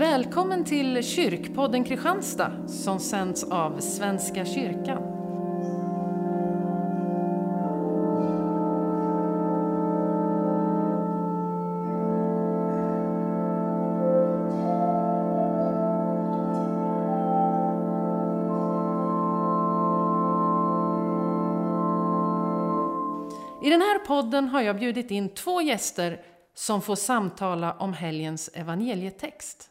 Välkommen till Kyrkpodden Kristianstad som sänds av Svenska kyrkan. I den här podden har jag bjudit in två gäster som får samtala om helgens evangelietext.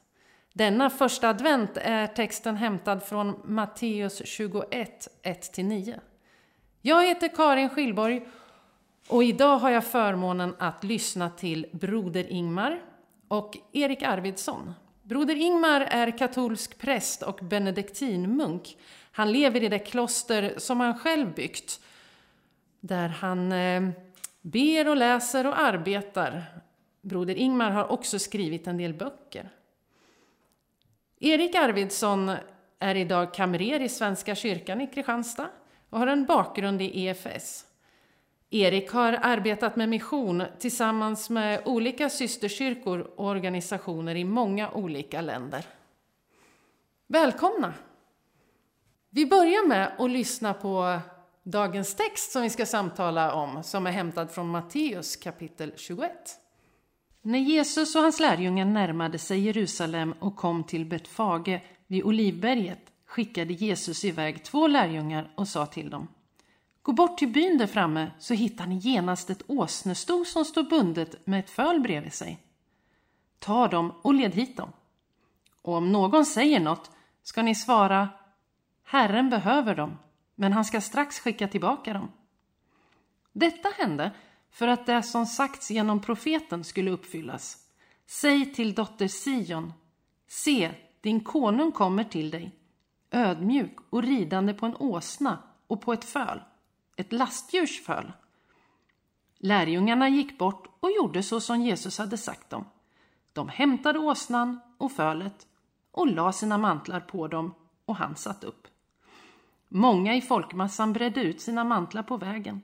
Denna första advent är texten hämtad från Matteus 21, 1-9. Jag heter Karin Skillborg och idag har jag förmånen att lyssna till Broder Ingmar och Erik Arvidsson. Broder Ingmar är katolsk präst och benediktinmunk. Han lever i det kloster som han själv byggt, där han eh, ber och läser och arbetar. Broder Ingmar har också skrivit en del böcker. Erik Arvidsson är idag kamrer i Svenska kyrkan i Kristianstad och har en bakgrund i EFS. Erik har arbetat med mission tillsammans med olika systerkyrkor och organisationer i många olika länder. Välkomna! Vi börjar med att lyssna på dagens text som vi ska samtala om, som är hämtad från Matteus kapitel 21. När Jesus och hans lärjungar närmade sig Jerusalem och kom till Betfage vid Olivberget skickade Jesus iväg två lärjungar och sa till dem Gå bort till byn där framme så hittar ni genast ett åsnesto som står bundet med ett föl bredvid sig. Ta dem och led hit dem. Och om någon säger något ska ni svara Herren behöver dem, men han ska strax skicka tillbaka dem. Detta hände för att det som sagts genom profeten skulle uppfyllas. Säg till dotter Sion, se, din konung kommer till dig, ödmjuk och ridande på en åsna och på ett föl, ett lastdjurs föl. Lärjungarna gick bort och gjorde så som Jesus hade sagt dem. De hämtade åsnan och fölet och la sina mantlar på dem och han satt upp. Många i folkmassan bredde ut sina mantlar på vägen.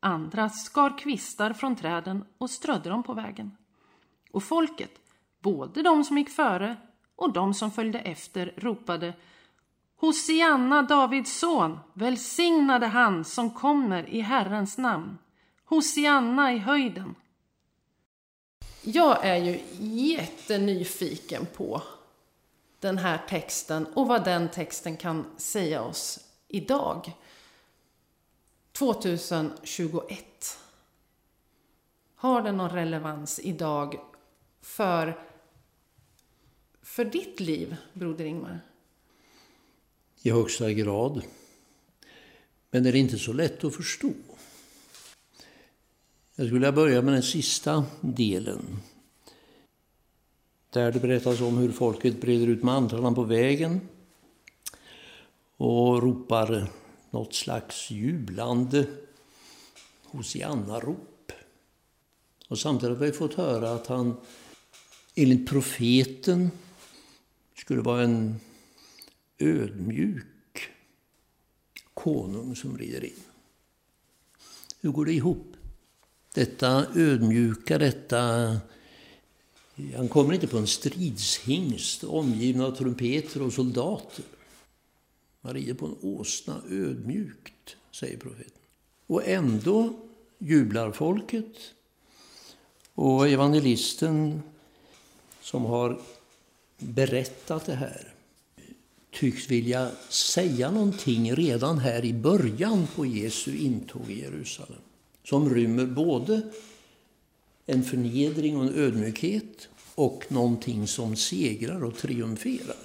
Andra skar kvistar från träden och strödde dem på vägen. Och folket, både de som gick före och de som följde efter, ropade Hosianna, Davids son, välsignade han som kommer i Herrens namn. Hosianna i höjden. Jag är ju jättenyfiken på den här texten och vad den texten kan säga oss idag. 2021. Har den någon relevans idag för, för ditt liv, Broder Ingmar? I högsta grad. Men är inte så lätt att förstå? Jag skulle vilja börja med den sista delen. Där det berättas om hur folket breder ut mantlarna på vägen och ropar något slags jublande Hosianna-rop. Och samtidigt har vi fått höra att han enligt profeten skulle vara en ödmjuk konung som rider in. Hur går det ihop? Detta ödmjuka, detta... Han kommer inte på en stridshingst omgiven av trumpeter och soldater. Man rider på en åsna ödmjukt, säger profeten. Och ändå jublar folket. Och evangelisten som har berättat det här tycks vilja säga någonting redan här i början på Jesu intåg i Jerusalem. Som rymmer både en förnedring och en ödmjukhet och någonting som segrar och triumferar.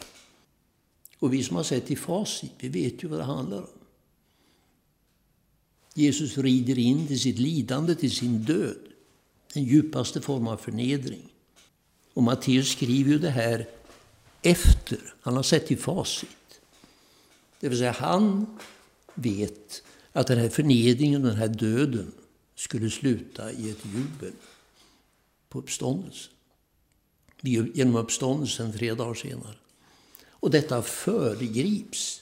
Och vi som har sett i facit, vi vet ju vad det handlar om. Jesus rider in till sitt lidande, till sin död. Den djupaste form av förnedring. Och Matteus skriver ju det här efter. Han har sett i facit. Det vill säga, han vet att den här förnedringen, den här döden skulle sluta i ett jubel på uppståndelsen. Genom uppståndelsen tre dagar senare. Och detta föregrips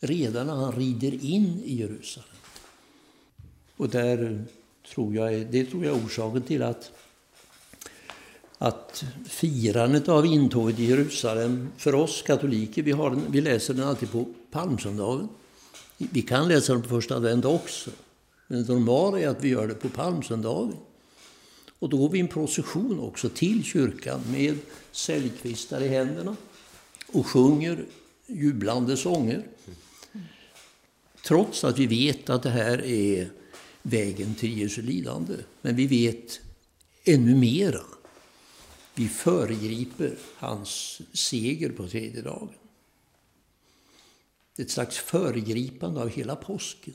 redan när han rider in i Jerusalem. Och där tror jag, det tror jag är orsaken till att, att firandet av intåget i Jerusalem för oss katoliker, vi, har den, vi läser den alltid på palmsöndagen. Vi kan läsa den på första advent också. Men det normala är att vi gör det på palmsöndagen. Och då går vi en procession också till kyrkan med säljkvistar i händerna och sjunger jublande sånger. Trots att vi vet att det här är vägen till Jesu lidande. Men vi vet ännu mera. Vi föregriper hans seger på tredje dagen. Det är ett slags föregripande av hela påsken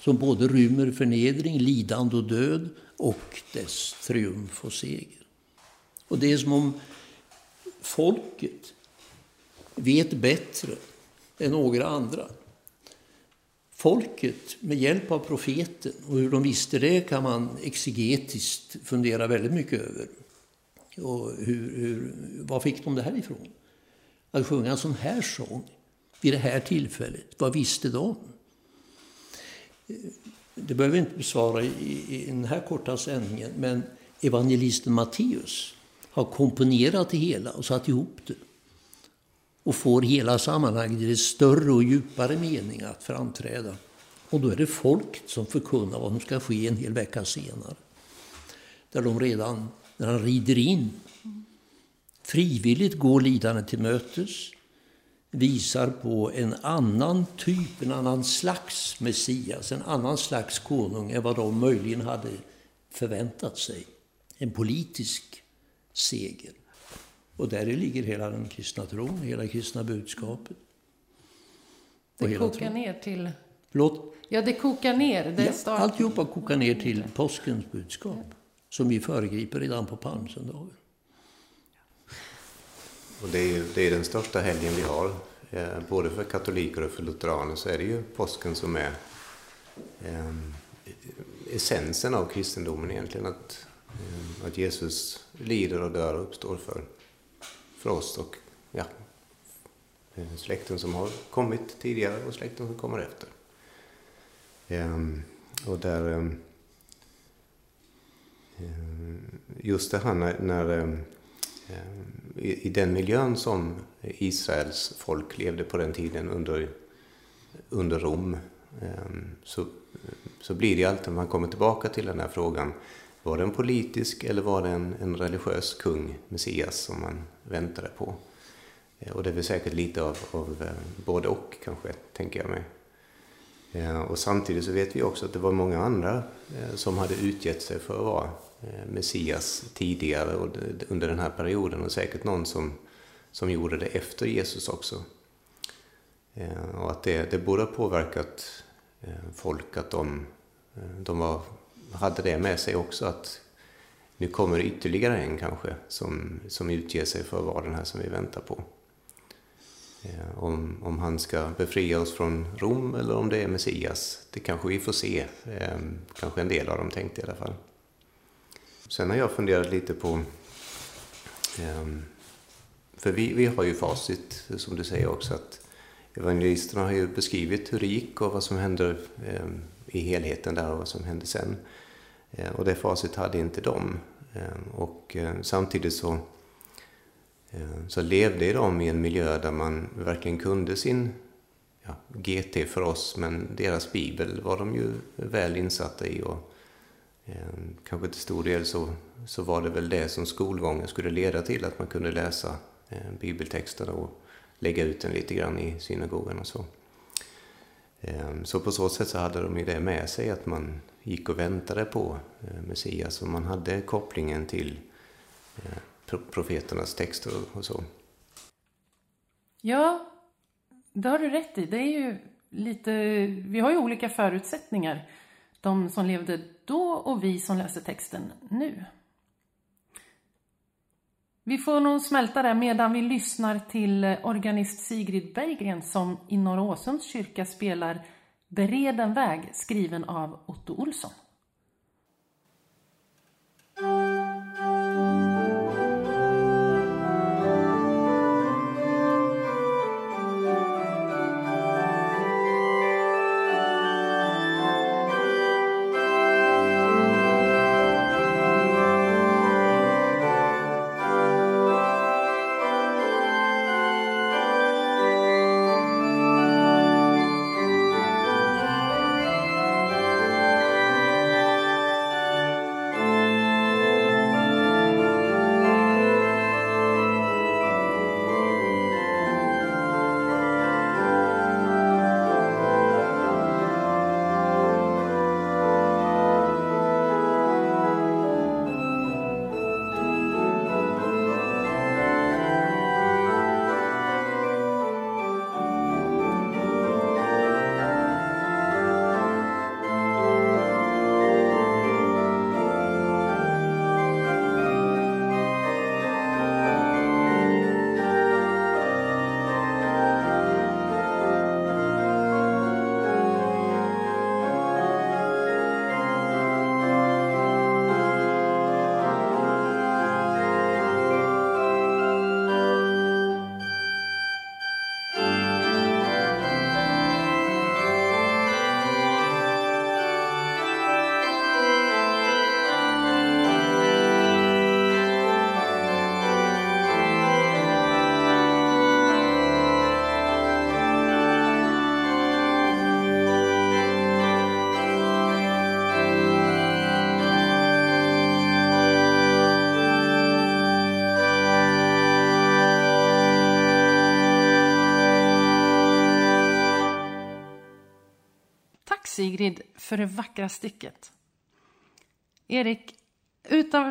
som både rymmer förnedring, lidande och död och dess triumf och seger. Och det är som om folket vet bättre än några andra. Folket, med hjälp av profeten, och hur de visste det kan man exegetiskt fundera väldigt mycket över. Och hur, hur, var fick de det här ifrån? Att sjunga en sån här sång vid det här tillfället, vad visste de? Det behöver vi inte besvara i, i den här korta sändningen, men evangelisten Matteus har komponerat det hela och satt ihop det och får hela sammanhanget i det större och djupare mening att framträda. Och då är det folket som förkunnar vad som ska ske en hel vecka senare. Där de redan, när han rider in, frivilligt går lidande till mötes, visar på en annan typ, en annan slags Messias, en annan slags konung än vad de möjligen hade förväntat sig. En politisk seger. Och där ligger hela den kristna tron, hela kristna budskapet. Det kokar tron. ner till... Förlåt? Ja, det kokar ner. Det ja, alltihopa kokar ner till påskens budskap. Ja. Som vi föregriper redan på palmsöndagen. Och det är ju det är den största helgen vi har. Eh, både för katoliker och för lutheraner så är det ju påsken som är eh, essensen av kristendomen egentligen. Att, eh, att Jesus lider och dör och uppstår för för oss och ja, släkten som har kommit tidigare och släkten som kommer efter. Ehm, och där ehm, ehm, just det här när, när i, i, den miljön som Israels folk levde på den tiden under, under Rom så, så blir det alltid, när man kommer tillbaka till den här frågan, var det en politisk eller var det en, en religiös kung, Messias, som man väntade på? Eh, och det är väl säkert lite av, av eh, både och kanske, tänker jag mig. Eh, och samtidigt så vet vi också att det var många andra som hade utgett sig för att vara Messias tidigare och under den här perioden och säkert någon som, som gjorde det efter Jesus också. Och att det, det borde ha påverkat folk att de, de var hade det med sig också att nu kommer ytterligare en kanske som, som utger sig för att vara den här som vi väntar på. Eh, om, om han ska befria oss från Rom eller om det är Messias, det kanske vi får se. Ehm, kanske en del av dem tänkte i alla fall. Sen har jag funderat lite på, ehm, för vi, vi har ju facit som du säger också, att evangelisterna har ju beskrivit hur det gick och vad som hände ehm, i helheten där och vad som hände sen. Eh, och det facit hade inte de. Eh, och eh, samtidigt så, eh, så levde de i en miljö där man verkligen kunde sin ja, GT för oss, men deras bibel var de ju väl insatta i. Och, eh, kanske till stor del så, så var det väl det som skolgången skulle leda till, att man kunde läsa eh, bibeltexterna och lägga ut den lite grann i synagogan och så. Ehm, så på så sätt så hade de ju det med sig att man gick och väntade på eh, Messias och man hade kopplingen till eh, profeternas texter och så. Ja, det har du rätt i. Det är ju lite, vi har ju olika förutsättningar. De som levde då och vi som läser texten nu. Vi får nog smälta det medan vi lyssnar till eh, organist Sigrid Berggren som i Norra Åsunds kyrka spelar Bereden väg skriven av Otto Olsson. Ingrid för det vackra stycket. Erik,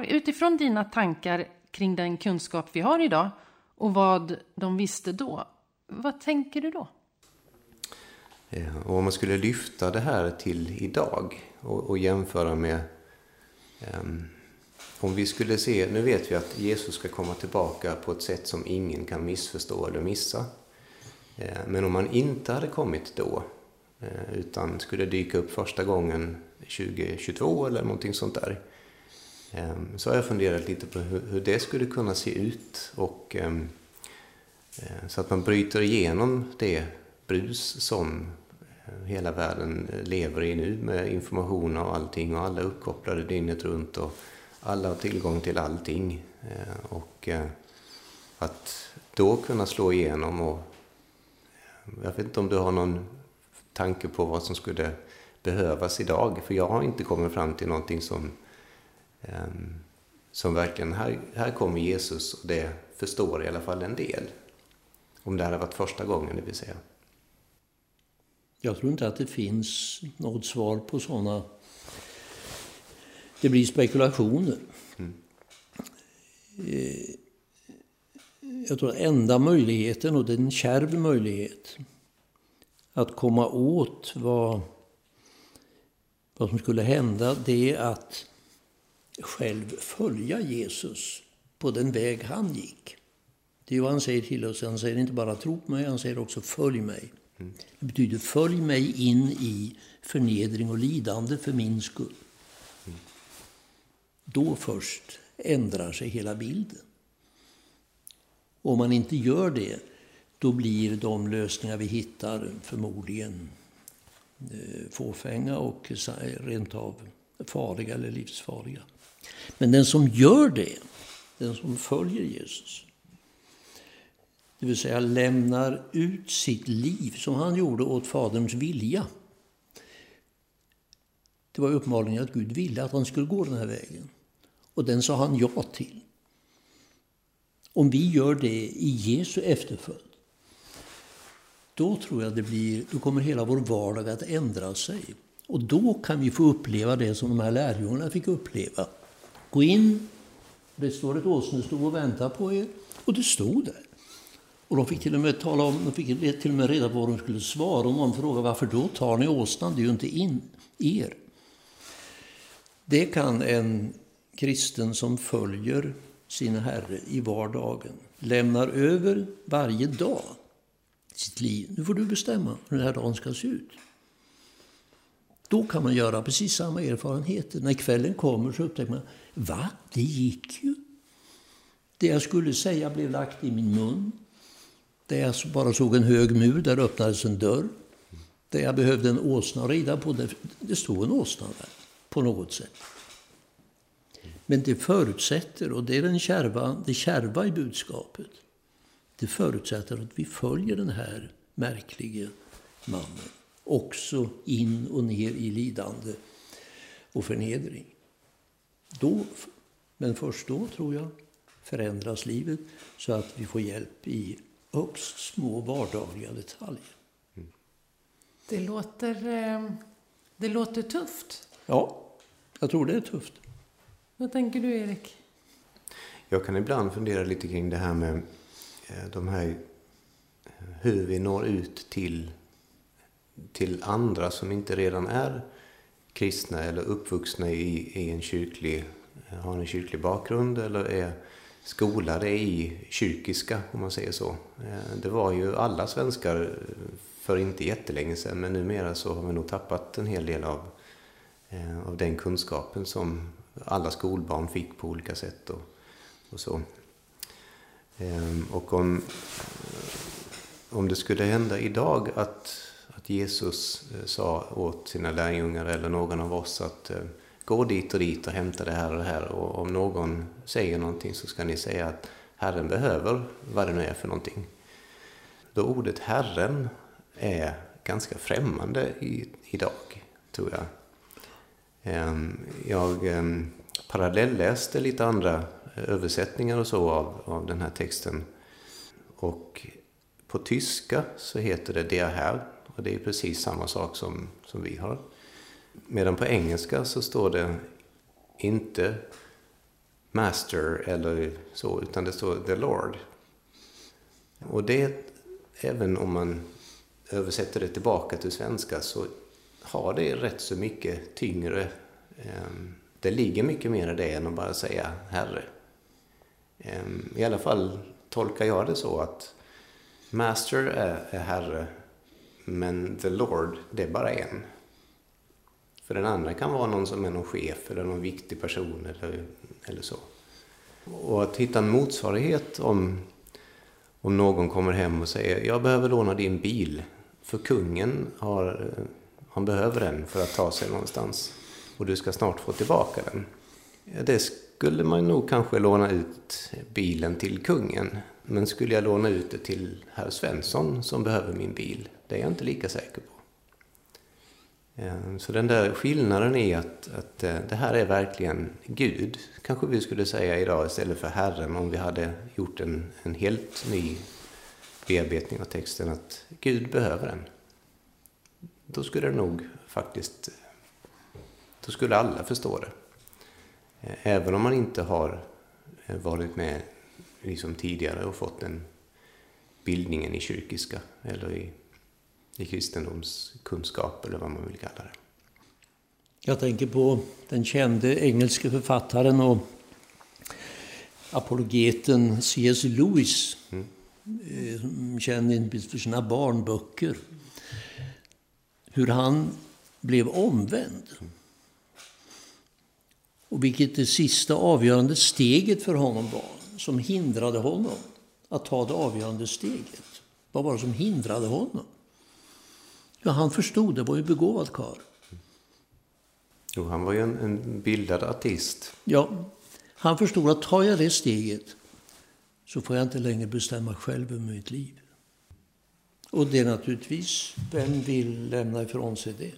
utifrån dina tankar kring den kunskap vi har idag och vad de visste då, vad tänker du då? Eh, och om man skulle lyfta det här till idag och, och jämföra med um, om vi skulle se, nu vet vi att Jesus ska komma tillbaka på ett sätt som ingen kan missförstå eller missa. Eh, men om han inte hade kommit då, Eh, utan skulle dyka upp första gången 2022 eller någonting sånt där. Ehm, så har jag funderat lite på hur det skulle kunna se ut. Och, ehm, eh, så att man bryter igenom det brus som eh, hela världen lever i nu med information och allting och alla uppkopplade dygnet runt och alla har tillgång till allting. Ehm, och att då kunna slå igenom och jag vet inte om du har någon tanke på vad som skulle behövas idag. För jag har inte kommit fram till någonting som, um, som verkligen, här, här kommer Jesus och det förstår i alla fall en del. Om det hade varit första gången, det vill säga. Jag tror inte att det finns något svar på sådana. Det blir spekulationer. Mm. Eh, jag tror att enda möjligheten, och det är en kärv möjlighet, att komma åt vad, vad som skulle hända, det är att själv följa Jesus på den väg han gick. Det är vad han säger till oss. Han säger inte bara tro på mig, han säger också följ mig. Det betyder följ mig in i förnedring och lidande för min skull. Då först ändrar sig hela bilden. Om man inte gör det, då blir de lösningar vi hittar förmodligen eh, fåfänga och rent av farliga eller livsfarliga. Men den som gör det, den som följer Jesus, det vill säga lämnar ut sitt liv som han gjorde åt Faderns vilja. Det var uppenbarligen att Gud ville att han skulle gå den här vägen. Och den sa han ja till. Om vi gör det i Jesu efterföljd, då tror jag det blir, då kommer hela vår vardag att ändra sig. Och då kan vi få uppleva det som de här lärjungarna fick uppleva. Gå in, det står ett åsnesto och väntar på er, och det stod där. Och de fick till och med tala om, de fick till och med reda på vad de skulle svara om någon frågade varför då tar ni åsnan, det är ju inte in, er. Det kan en kristen som följer sin Herre i vardagen. Lämnar över varje dag sitt liv. Nu får du bestämma hur den här dagen ska se ut. Då kan man göra precis samma erfarenheter. När kvällen kommer så upptäcker man, va? Det gick ju. Det jag skulle säga blev lagt i min mun. Där jag bara såg en hög mur, där öppnades en dörr. Där jag behövde en åsna att rida på, det, stod en åsna där på något sätt. Men det förutsätter, och det är den kärva, det kärva i budskapet, det förutsätter att vi följer den här märklige mannen. Också in och ner i lidande och förnedring. Då, men först då, tror jag, förändras livet så att vi får hjälp i högst små vardagliga detaljer. Det låter, eh, det låter tufft. Ja, jag tror det är tufft. Vad tänker du, Erik? Jag kan ibland fundera lite kring det här med Eh, de här hur vi når ut till, till andra som inte redan är kristna eller uppvuxna i, i en kyrklig, eh, har en kyrklig bakgrund eller är skolade i kyrkiska, om man säger så. Eh, det var ju alla svenskar för inte jättelänge sedan, men numera så har vi nog tappat en hel del av, av den kunskapen som alla skolbarn fick på olika sätt och, och så. Ehm, och om, om det skulle hända idag att, att Jesus eh, sa åt sina lärjungar eller någon av oss att eh, gå dit och dit och hämta det här och det här och om någon säger någonting så ska ni säga att Herren behöver vad det nu är för någonting. Då ordet Herren är ganska främmande i, idag, tror jag. Ehm, jag ehm, parallelläste parallellläste lite andra översättningar och så av, av den här texten. Och på tyska så heter det der Herr och det är precis samma sak som, som vi har. medan på engelska så står det inte Master eller så, utan det står The Lord. Och det, även om man översätter det tillbaka till svenska, så har det rätt så mycket tyngre. Ehm, det ligger mycket mer i det än att bara säga Herre. Ehm, I alla fall tolkar jag det så att Master är, är Herre, men The Lord, det är bara en. För den andra kan vara någon som är någon chef eller någon viktig person eller, eller så. Och att hitta en motsvarighet om, om någon kommer hem och säger jag behöver låna din bil. För kungen har, han behöver den för att ta sig någonstans. Och du ska snart få tillbaka den. Det skulle man nog kanske låna ut bilen till kungen. Men skulle jag låna ut det till herr Svensson som behöver min bil? Det är jag inte lika säker på. Eh, så den där skillnaden är att, att eh, det här är verkligen Gud, kanske vi skulle säga idag istället för Herren om vi hade gjort en, en helt ny bearbetning av texten, att Gud behöver den. Då skulle det nog faktiskt, då skulle alla förstå det. Eh, även om man inte har varit med liksom tidigare och fått den bildningen i kyrkiska eller i i kristendomskunskap eller vad man vill kalla det. Jag tänker på den kände engelske författaren och apologeten C.S. Lewis. Mm. Eh, känd inte minst för sina barnböcker. Hur han blev omvänd. Och vilket det sista avgörande steget för honom var, som hindrade honom att ta det avgörande steget. Vad var det som hindrade honom? Ja, han förstod, det var ju begåvad karl. Jo, han var ju en, en bildad artist. Ja, han förstod att tar jag det steget så får jag inte längre bestämma själv över mitt liv. Och det är naturligtvis, vem vill lämna ifrån sig det?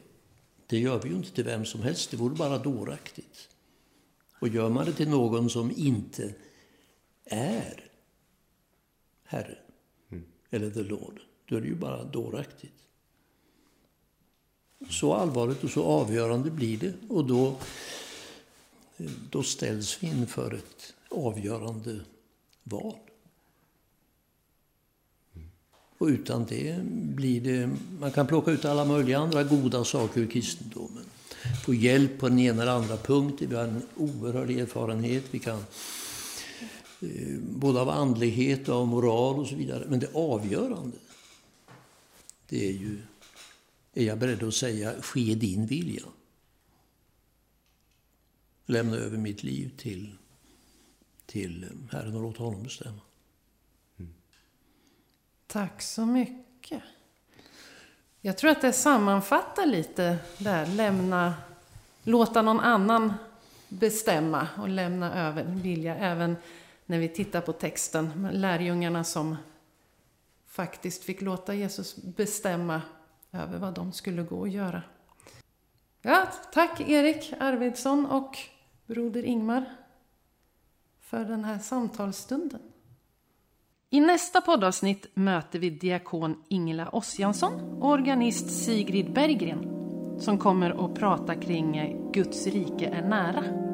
Det gör vi ju inte till vem som helst, det vore bara dåraktigt. Och gör man det till någon som inte är Herren, mm. eller the Lord, då är det ju bara dåraktigt. Så allvarligt och så avgörande blir det. Och då, då ställs vi inför ett avgörande val. Och utan det blir det... Man kan plocka ut alla möjliga andra goda saker ur kristendomen. Få hjälp på den ena eller andra punkten. Vi har en oerhörd erfarenhet. Vi kan eh, både av andlighet och av moral och så vidare. Men det avgörande, det är ju är jag beredd att säga ske din vilja. Lämna över mitt liv till, till Herren och låta honom bestämma. Mm. Tack så mycket. Jag tror att det sammanfattar lite där, lämna, låta någon annan bestämma och lämna över vilja. Även när vi tittar på texten, lärjungarna som faktiskt fick låta Jesus bestämma över vad de skulle gå och göra. Ja, tack Erik Arvidsson och broder Ingmar för den här samtalsstunden. I nästa poddavsnitt möter vi diakon Ingela Ossiansson och organist Sigrid Berggren som kommer att prata kring Guds rike är nära.